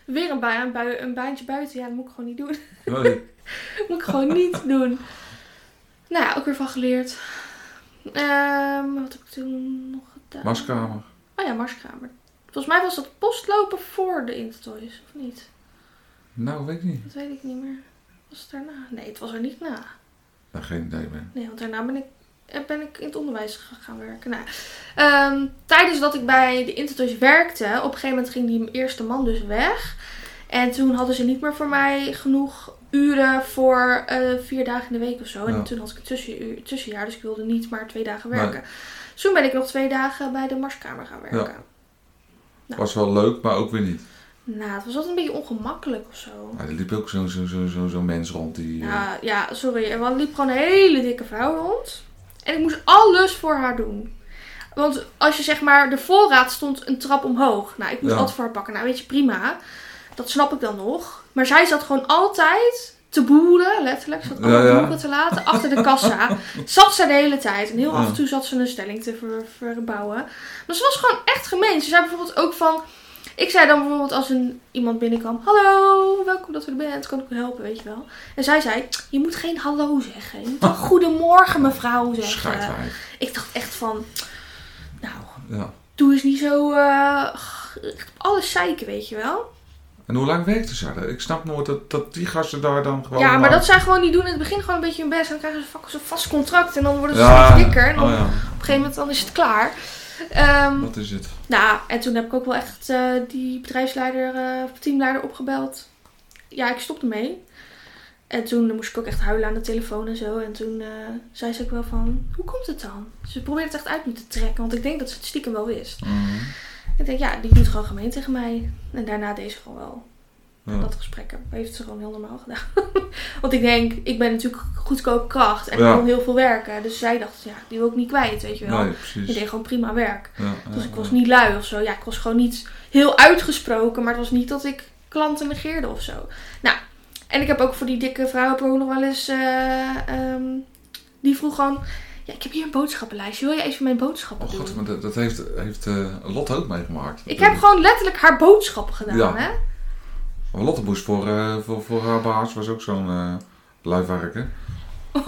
Weer een, bui, een, bui, een baantje buiten. Ja, dat moet ik gewoon niet doen. Nee. moet ik gewoon niet doen. Nou ja, ook weer van geleerd. Ehm, wat heb ik toen nog gedaan? Maskamer. Oh ja, Marskamer. Volgens mij was dat postlopen voor de Intertoys, of niet? Nou, weet ik niet. Dat weet ik niet meer. Was het daarna? Nee, het was er niet na. Nou, geen idee meer. Nee, want daarna ben ik, eh, ben ik in het onderwijs gaan werken. Nou, ehm, tijdens dat ik bij de Intertoys werkte, op een gegeven moment ging die eerste man dus weg. En toen hadden ze niet meer voor mij genoeg uren voor eh, vier dagen in de week of zo. En Ja. toen had ik een tussenuur, tussenjaar, dus ik wilde niet maar twee dagen Nee. werken. Dus toen ben ik nog twee dagen bij de Marskamer gaan werken. Nou. Was wel leuk, maar ook weer niet. Nou, het was altijd een beetje ongemakkelijk of zo. Maar er liep ook zo'n zo, zo, zo, zo'n mens rond die... eh, Ja, ja, sorry. Er liep gewoon een hele dikke vrouw rond. En ik moest alles voor haar doen. Want als je zeg maar, de voorraad stond een trap omhoog. Nou, ik moest Ja. altijd voor haar pakken. Nou, weet je, prima. Dat snap ik dan nog. Maar zij zat gewoon altijd te boeren, letterlijk. Ze zat allemaal Ja, ja. boeren te laten achter de kassa. zat ze de hele tijd. En heel Ja. af en toe zat ze een stelling te ver- verbouwen. Maar ze was gewoon echt gemeen. Ze zei bijvoorbeeld ook van... Ik zei dan bijvoorbeeld als een, iemand binnenkwam... Hallo, welkom dat u er bent. Kan ik u helpen, weet je wel. En zij zei... Je moet geen hallo zeggen. Je moet wel goedemorgen mevrouw zeggen. Ik dacht echt van... Nou, Ja. doe eens niet zo... eh, echt op alles zeiken, weet je wel. En hoe lang werkte ze daar? Ik snap nooit dat, dat die gasten daar dan gewoon... ja, maar lang- dat zij gewoon niet doen in het begin gewoon een beetje hun best. En dan krijgen ze zo'n vast contract. En dan worden ze Ja. steeds dikker. En dan Oh ja, op een gegeven moment dan is het klaar. Ehm, dat is het. Nou, en toen heb ik ook wel echt eh, die bedrijfsleider of teamleider opgebeld. Ja, ik stopte mee. En toen moest ik ook echt huilen aan de telefoon en zo. En toen eh, zei ze ook wel van, hoe komt het dan? Ze probeerde het echt uit me te trekken, want ik denk dat ze het stiekem wel wist. Mhm. Ik denk, ja, die doet gewoon gemeen tegen mij. En daarna deed ze gewoon wel. Ja. Dat gesprek heeft ze gewoon heel normaal gedaan. want ik denk, ik ben natuurlijk goedkoop kracht en Ja. ik wil heel veel werken. Dus zij dacht, ja, die wil ik niet kwijt, weet je wel. Nee, Die precies. deed gewoon prima werk. Ja, Dus ik was niet lui of zo. Ja, ik was gewoon niet heel uitgesproken. Maar het was niet dat ik klanten negeerde of zo. Nou, en ik heb ook voor die dikke vrouw heb ik ook nog wel eens... eh, ehm, die vroeg gewoon... Ja, ik heb hier een boodschappenlijstje. Wil je even mijn boodschappen Oh doen? god, maar dat, dat heeft, heeft eh, Lotte ook meegemaakt. ik heb gewoon letterlijk haar boodschappen gedaan, Ja. hè? Maar Lotte moest voor, eh, voor, voor haar baas, was ook zo'n eh luivarken.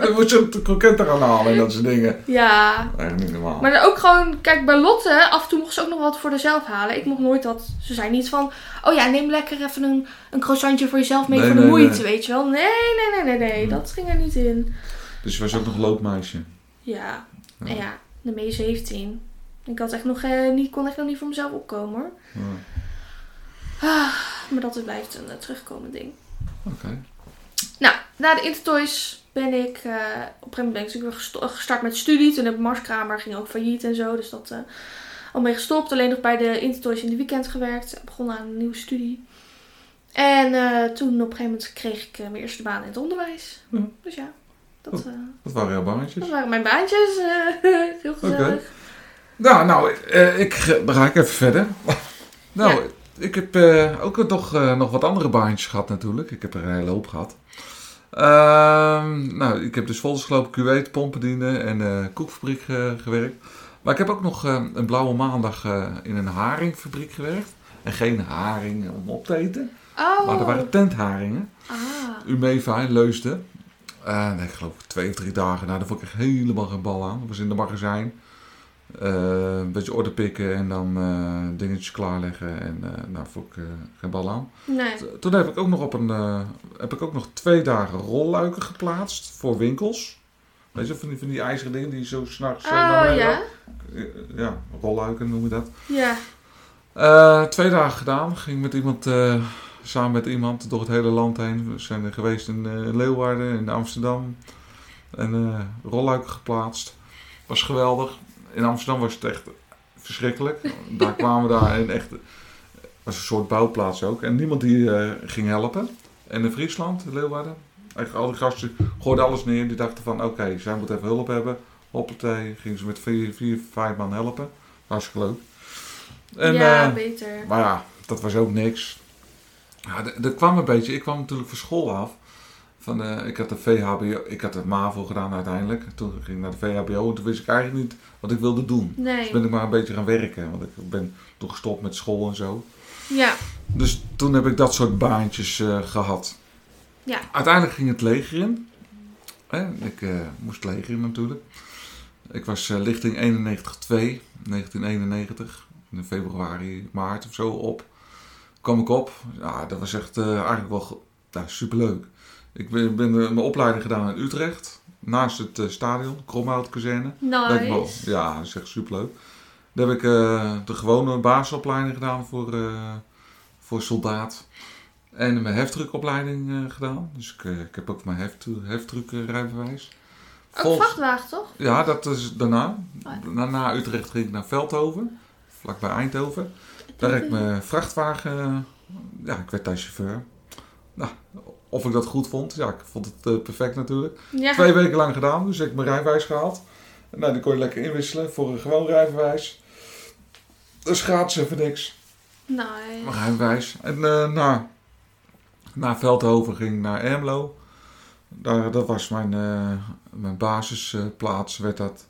Dan moest je de kroketten gaan halen en dat soort dingen. Ja. Echt niet normaal. Maar dan ook gewoon... Kijk, bij Lotte, af en toe mocht ze ook nog wat voor zichzelf halen. Ik mocht nooit dat... Ze zei niet van... Oh ja, neem lekker even een, een croissantje voor jezelf mee Nee, voor de nee, moeite, nee. weet je wel. Nee, nee, nee, nee, nee. Hm. Dat ging er niet in. Dus je was ook nog loopmeisje. Ja, Ja. en ja, de mee 17. Ik had echt nog, eh, niet, kon echt nog niet voor mezelf opkomen hoor. Ja. Ah, maar dat blijft een eh, terugkomend ding. Oké. Nou, na de Intertoys ben ik eh, op een gegeven moment ben ik natuurlijk weer gestart met studie. Toen heb Marskramer ging ook failliet en zo. Dus dat eh al mee gestopt. Alleen nog bij de Intertoys in de weekend gewerkt. Begonnen aan een nieuwe studie. En toen op een gegeven moment kreeg ik mijn eerste baan in het onderwijs. Ja. Dus ja, dat, Oh. eh, Dat waren jouw baantjes. dat waren mijn baantjes. eh, heel gezellig. Nou, nou, eh, ik ga ik even verder. nou, ik heb ook nog, eh, nog wat andere baantjes gehad natuurlijk. Ik heb er een hele hoop gehad. Ehm, nou, ik heb dus volgens gelopen Kuwait, pompendiende en eh koekfabriek gewerkt. Maar ik heb ook nog een blauwe maandag in een haringfabriek gewerkt. En geen haring om op te eten. Oh. Maar er waren tentharingen. Ah. Umeva in Leusden. Eh, nee, ik geloof twee of drie dagen. Nou, daar vond ik echt helemaal geen bal aan. Dat was in de magazijn. Eh, een beetje orde pikken en dan eh, dingetjes klaarleggen. En eh nou, vond ik geen bal aan. Nee. Toen heb ik ook nog op een, heb ik ook nog twee dagen rolluiken geplaatst voor winkels. Weet je, van die, van die ijzeren dingen die zo s'nachts... Oh ja. Ja, rolluiken noem je dat. Ja. Twee dagen gedaan. Ging met iemand, samen met iemand door het hele land heen. We zijn er geweest in eh, Leeuwarden, in Amsterdam. En eh rolluiken geplaatst. Was geweldig. In Amsterdam was het echt verschrikkelijk. daar kwamen we daar en echt... was een soort bouwplaats ook. En niemand die eh, ging helpen. En in Friesland, Leeuwarden. Eigenlijk al die gasten gooiden alles neer. Die dachten van, oké, zij moeten even hulp hebben. Hoppatee, gingen ze met vier, vier vijf man helpen. Hartstikke leuk. En, ja, eh, beter. maar ja, dat was ook niks. Ja, d- er kwam een beetje, ik kwam natuurlijk van school af. Van, eh, ik had de VHBO, ik had het MAVO gedaan uiteindelijk. Toen ging ik naar de VHBO en toen wist ik eigenlijk niet wat ik wilde doen. Nee. Dus ben ik maar een beetje gaan werken, want ik ben toen gestopt met school en zo. Ja. Dus toen heb ik dat soort baantjes eh, gehad. Ja. Uiteindelijk ging het leger in. Hè, ik eh, moest leger in natuurlijk. Ik was lichting 91-2, 1991. In februari, maart of zo op. Kwam ik op. Ja, dat was echt eh, eigenlijk wel ja, superleuk. Ik ben, ben eh, mijn opleiding gedaan in Utrecht. Naast het eh, stadion, wel- Nice. Ja, dat is echt superleuk. Daar heb ik de gewone basisopleiding gedaan voor, voor soldaat. En mijn heftruckopleiding gedaan. Dus ik, ik heb ook mijn heft, heftruckrijbewijs. Ook vrachtwagen, toch? Ja, dat is daarna. Oh na Utrecht ging ik naar Veldhoven, vlakbij Eindhoven. Daar heb ik mijn vrachtwagen... Ja, ik werd daar chauffeur. Nou, of ik dat goed vond? Ja, ik vond het eh, perfect natuurlijk. Ja. Twee weken lang gedaan, dus ik heb mijn rijbewijs gehaald. En nou, die kon je lekker inwisselen voor een gewoon rijbewijs. Dus gratis even niks. Nice. Mijn rijbewijs. En eh nou, na Veldhoven ging ik naar Ermelo. Daar, dat was mijn, eh, mijn basisplaats, werd dat.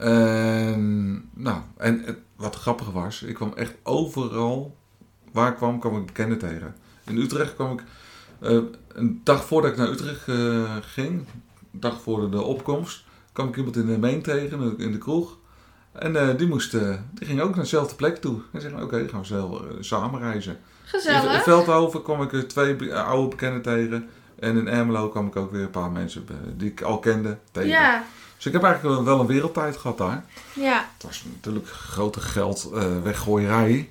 En, nou, en het, wat grappig was, ik kwam echt overal waar ik kwam, kwam ik bekenden tegen. In Utrecht kwam ik, eh, een dag voordat ik naar Utrecht eh, ging, een dag voor de opkomst, kwam ik iemand in de Meen tegen, in de kroeg. En eh, die, moest, die ging ook naar dezelfde plek toe. En zeggen, oké, gaan we zelf, samen reizen. In Gezellig. Veldhoven kwam ik twee oude bekenden tegen. En in Ermelo kwam ik ook weer een paar mensen die ik al kende tegen. Ja. Dus ik heb eigenlijk wel- een wereldtijd gehad daar. Ja. Het was natuurlijk grote geld eh, weggooierij.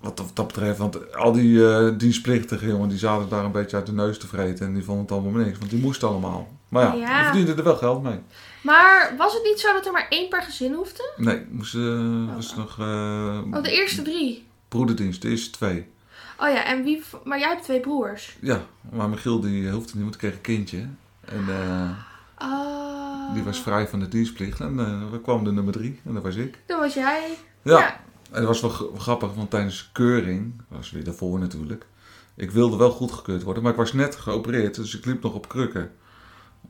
Wat dat, betreft, want al die eh dienstplichtigen jongen, die zaten daar een beetje uit de neus te vreten. En die vonden het allemaal niks, want die moesten allemaal. Maar ja, Ja. die verdienden er wel geld mee. Maar was het niet zo dat er maar één per gezin hoefde? Nee, moesten, was nog eh Oh, de eerste drie. broederdienst, de eerste twee. Oh ja, en wie... Maar jij hebt twee broers. Ja, maar Michiel die hoefde niet, want kreeg een kindje. En eh, Oh. die was vrij van de dienstplicht. En eh we kwamen de nummer drie, en dat was ik. Dat was jij. Ja, Ja. en dat was wel grappig, want tijdens keuring, was weer daarvoor natuurlijk. Ik wilde wel goedgekeurd worden, maar ik was net geopereerd, dus ik liep nog op krukken.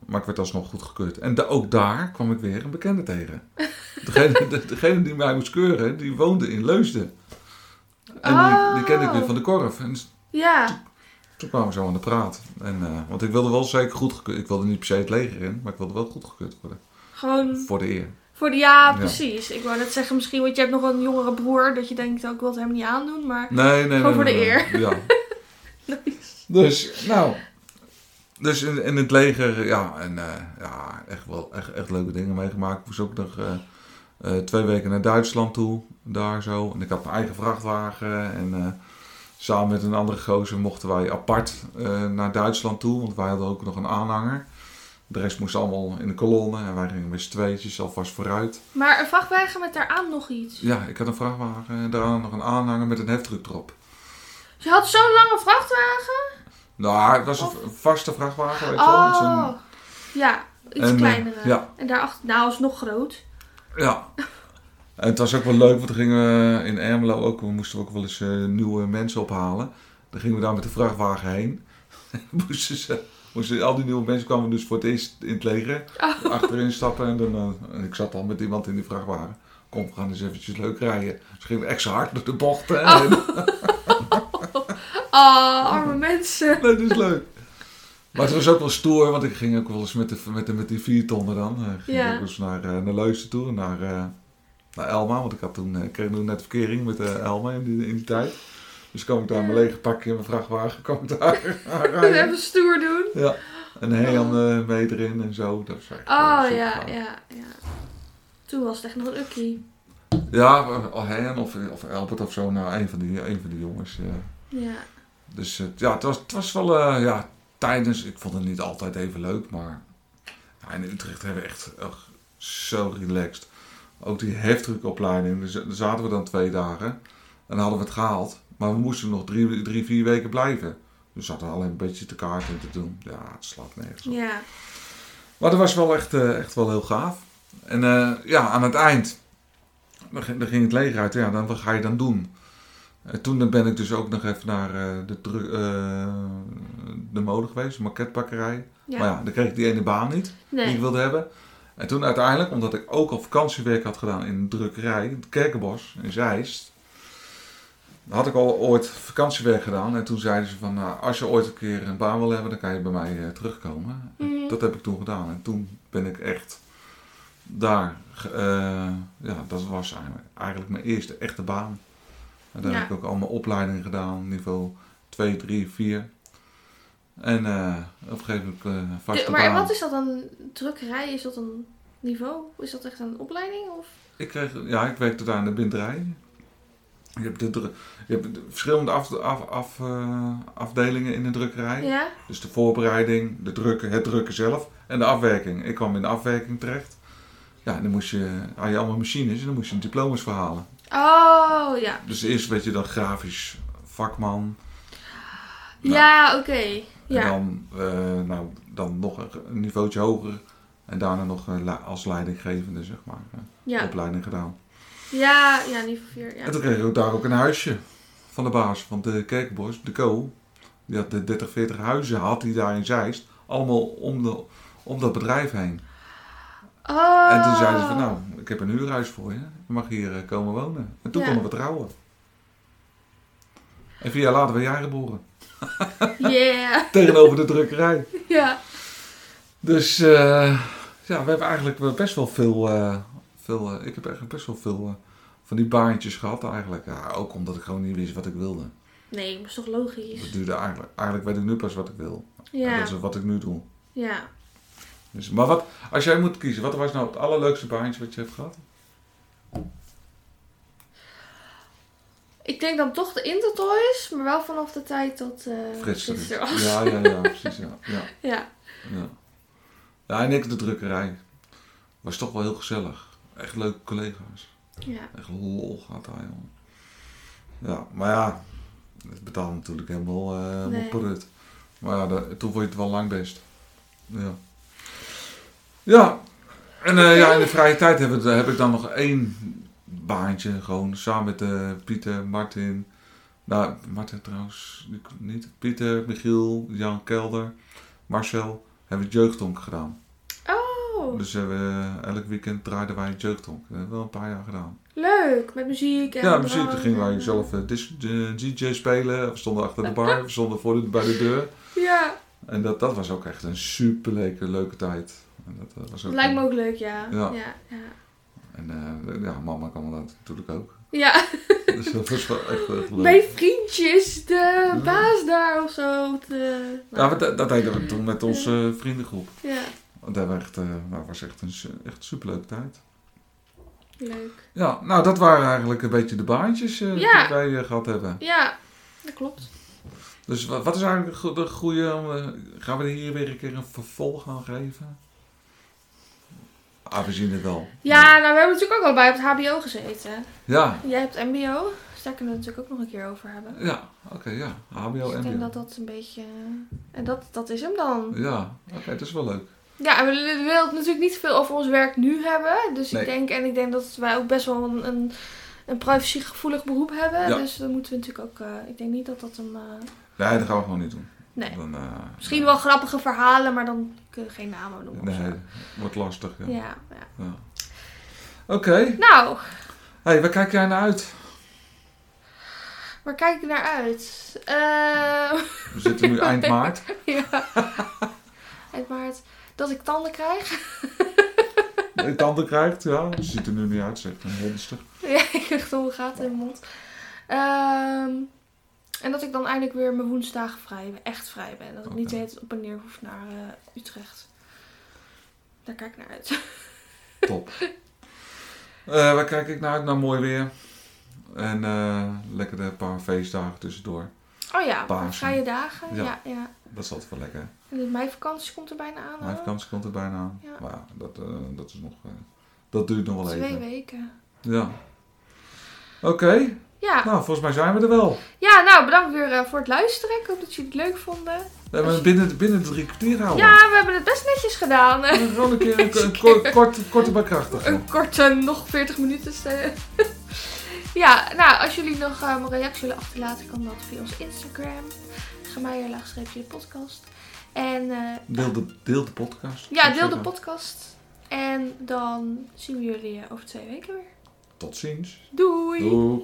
Maar ik werd alsnog goedgekeurd. En da- ook daar kwam ik weer een bekende tegen. Degene, de- degene die mij moest keuren, die woonde in Leusden. En die, die kende ik weer van de korf. En Ja. Toen kwamen we zo aan de praat. En, eh, want ik wilde wel zeker goedgekeurd. Ik wilde niet per se het leger in, maar ik wilde wel goedgekeurd worden. Gewoon Voor de eer. voor de... Ja, Ja. precies. Ik wou net zeggen misschien, want je hebt nog een jongere broer. Dat je denkt, oh, ik wil het hem niet aandoen. Maar Nee, nee, nee. Gewoon voor nee, de nee. eer. Ja. Dus, nou. Dus in, in het leger, ja, en eh, ja, echt wel echt, echt leuke dingen meegemaakt. Ik moest ook nog eh, twee weken naar Duitsland toe, daar zo. En ik had mijn eigen vrachtwagen en samen met een andere gozer mochten wij apart eh, naar Duitsland toe, want wij hadden ook nog een aanhanger. De rest moest allemaal in de kolonne en wij gingen met z'n tweetjes alvast vooruit. Maar een vrachtwagen met daaraan nog iets. Ja, ik had een vrachtwagen en daaraan nog een aanhanger met een heftruck erop. Je had zo'n lange vrachtwagen? Nou, het was een vaste vrachtwagen, weet je wel. met zo'n- Oh. Ja, iets En, eh, kleinere. ja. En daarachter, nou, is nog groot. Ja. En het was ook wel leuk, want dan gingen we in Ermelo ook, we moesten ook wel eens eh, nieuwe mensen ophalen. Dan gingen we daar met de vrachtwagen heen. moesten ze, moesten, al die nieuwe mensen kwamen dus voor het eerst in het leger. Oh. Achterin stappen en, dan, eh, en ik zat al met iemand in die vrachtwagen. Kom, we gaan eens eventjes leuk rijden. Dus gingen we extra hard door de bochten. En, Oh, arme mensen. nee, dat is leuk. Maar het was ook wel stoer, want ik ging ook wel eens met, de, met, de, met die vier tonnen dan. eh, ging Ja. ik ook eens naar, naar Leusden toe, naar, naar Elma. Want ik, had toen, eh, ik kreeg toen net verkering met eh, Elma in die, in die tijd. Dus kwam ik daar mijn lege pakje in mijn vrachtwagen, kwam ik daar. Even stoer doen. Ja, en Hean eh mee erin en zo. Dat was echt, Oh super ja, gaaf. ja, ja. Toen was het echt nog een ukkie. Ja, of Hean of, of Albert of zo. Nou, een van die, een van die jongens. ja. Ja. Dus ja, het was, het was wel, ja, tijdens, ik vond het niet altijd even leuk, maar ja, in Utrecht hebben we echt, echt zo relaxed. Ook die heftruckopleiding, dus, daar zaten we dan twee dagen en dan hadden we het gehaald. Maar we moesten nog drie, drie vier weken blijven. Dus we hadden alleen een beetje te kaart in te doen. Ja, het slaat nergens op. Ja. Maar dat was wel echt, eh, echt wel heel gaaf. En eh, ja, aan het eind, dan ging, het leger uit. Ja, dan, wat ga je dan doen? En toen ben ik dus ook nog even naar eh, de, eh, de mode geweest, de. Ja. Maar ja, dan kreeg ik die ene baan niet die ik wilde hebben. En toen uiteindelijk, omdat ik ook al vakantiewerk had gedaan in een drukkerij, het Kerkenbos in Zeist. Had ik al ooit vakantiewerk gedaan. En toen zeiden ze van, nou, als je ooit een keer een baan wil hebben, dan kan je bij mij eh, terugkomen. Mhm. Dat heb ik toen gedaan. En toen ben ik echt daar. eh, ja, dat was eigenlijk, eigenlijk mijn eerste echte baan. En daar Ja. heb ik ook al mijn opleidingen gedaan, niveau 2, 3, 4. En eh, op een gegeven moment uh, vaste De- maar wat is dat dan? Drukkerij? Is dat een niveau? Is dat echt een opleiding? Of? Ik, kreeg, ja, ik werkte daar in de binderij. Je hebt, de, dru- je hebt de verschillende af, af, af, eh, afdelingen in de drukkerij. Ja? Dus de voorbereiding, de drukken, het drukken zelf en de afwerking. Ik kwam in de afwerking terecht. Ja, en dan moest je, had je allemaal machines en dan moest je diploma's verhalen. Oh, ja. Dus eerst werd je dan grafisch vakman. Nou. Ja, oké. Ja. dan, eh, nou, dan nog een, niveautje hoger. En daarna nog eh, als leidinggevende, zeg maar, eh, Ja. opleiding gedaan. Ja, ja, niveau 4. Ja. En toen kreeg ik ook daar ook een huisje van de baas van de Kerkenbos, de Co. Die had de 30, 40 huizen, had hij daar in Zeist. Allemaal om, de, om dat bedrijf heen. Oh. En toen zeiden ze van, nou, ik heb een huurhuis voor je. Je mag hier komen wonen. En toen Ja. konden we trouwen. En vier jaar later ben jij geboren. Yeah. Tegenover de drukkerij. Ja. Dus eh, ja, we hebben eigenlijk wel best wel veel... eh, veel eh, ik heb eigenlijk best wel veel eh, van die baantjes gehad eigenlijk. Ja, ook omdat ik gewoon niet wist wat ik wilde. Nee, maar is toch logisch? Dat duurde eigenlijk, eigenlijk weet ik nu pas wat ik wil. En Ja. dat is wat ik nu doe. Ja. Dus, maar wat, als jij moet kiezen, wat was nou het allerleukste baantje wat je hebt gehad? Ik denk dan toch de Intertoys, maar wel vanaf de tijd dat eh Frits was. Ja, ja, ja, precies. Ja, ja, Ja. ja. ja, en ik de drukkerij. Was toch wel heel gezellig. Echt leuke collega's. Ja. Echt lol gaat daar, jongen. Ja, maar ja, het betaalt natuurlijk helemaal, helemaal Nee. prut. Maar ja, toen vond je het wel lang best. Ja. Ja, en eh, ja, in de vrije tijd heb, heb ik dan nog één baantje. Gewoon samen met eh, Pieter, Martin. Nou, Martin trouwens niet. Pieter, Michiel, Jan Kelder, Marcel. Hebben we jeugdtonk gedaan. Oh, Dus hebben we, elk weekend draaiden wij jeugdtonk. Dat hebben we wel een paar jaar gedaan. leuk. Met muziek en Ja, muziek. Dan drank gingen wij zelf eh, eh, DJ spelen. We stonden achter de bar. We stonden voor de, bij de deur. Ja, En dat, dat was ook echt een super leuke, leuke tijd. En dat eh, was ook lijkt me ook leuk, ja. Ja. Ja, ja. En eh, ja, mama kan dat natuurlijk ook. ja. Dus dat was wel echt, echt leuk. mijn vriendjes, de baas daar of zo. De, Ja, dat, dat deden we toen met onze eh, vriendengroep. ja, Want Dat was echt, eh, was echt een echt superleuke tijd. leuk. Ja, nou dat waren eigenlijk een beetje de baantjes eh, Ja. die wij eh, gehad hebben. Ja, dat klopt. Dus wat, wat is eigenlijk de go- de goede... eh, gaan we hier weer een keer een vervolg aan geven? We zien het wel. Ja, nou, we hebben natuurlijk ook allebei op het HBO gezeten. Ja, Jij hebt MBO, dus daar kunnen we het natuurlijk ook nog een keer over hebben. ja. Oké, ja. HBO, Dus ik denk MBO. dat dat een beetje. En dat, dat is hem dan. Ja, oké, dat is wel leuk. Ja, en we willen het natuurlijk niet veel over ons werk nu hebben. Dus Nee. ik denk, en ik denk dat wij ook best wel een, een, een privacygevoelig beroep hebben. Ja. Dus dan moeten we natuurlijk ook. eh, ik denk niet dat dat een. eh, Nee, dat gaan we gewoon niet doen. nee. Dan, eh, Misschien wel grappige verhalen, maar dan kunnen we geen namen noemen. Nee, wordt lastig. Ja. Ja, ja. Ja. Oké. Nou, Hey, waar kijk jij naar uit? Waar kijk ik naar uit? Eh, We zitten nu eind maart. ja. Eind maart. Dat ik tanden krijg. Je tanden krijgt, ja. Ze ziet er nu niet uit, zegt een monster. ja, ik krijg dolle gaten in mijn mond. Ehm, en dat ik dan eindelijk weer mijn woensdagen vrij. Echt vrij ben. Dat ik niet de hele tijd op en neer hoef naar eh, Utrecht. Daar kijk ik naar uit. Top. Eh waar kijk ik naar uit? Naar mooi weer. En eh, lekker een paar feestdagen tussendoor. Oh ja, Pasen. vrije dagen. Ja. Ja. Ja, Dat is altijd wel lekker. En de meivakantie komt er bijna aan. Mijn vakantie komt er bijna aan. Ja. Maar ja, dat, dat is nog... dat duurt nog wel Twee even. weken. Ja. Oké. Ja. Nou, volgens mij zijn we er wel. ja, nou bedankt weer eh, voor het luisteren. Ik hoop dat jullie het leuk vonden. We hebben het binnen, binnen de drie kwartier houden. Ja, we hebben het best netjes gedaan. Gewoon een keer een, een kort, kort, korte maar krachtig. Een korte, nog 40 minuten. ja, nou, als jullie nog eh, een reactie willen achterlaten, kan dat via ons Instagram. Laagstreepje de podcast. En eh, Deel de, deel de podcast. ja, deel de podcast. En dan zien we jullie over twee weken weer. Tot ziens. Doei! Doeg.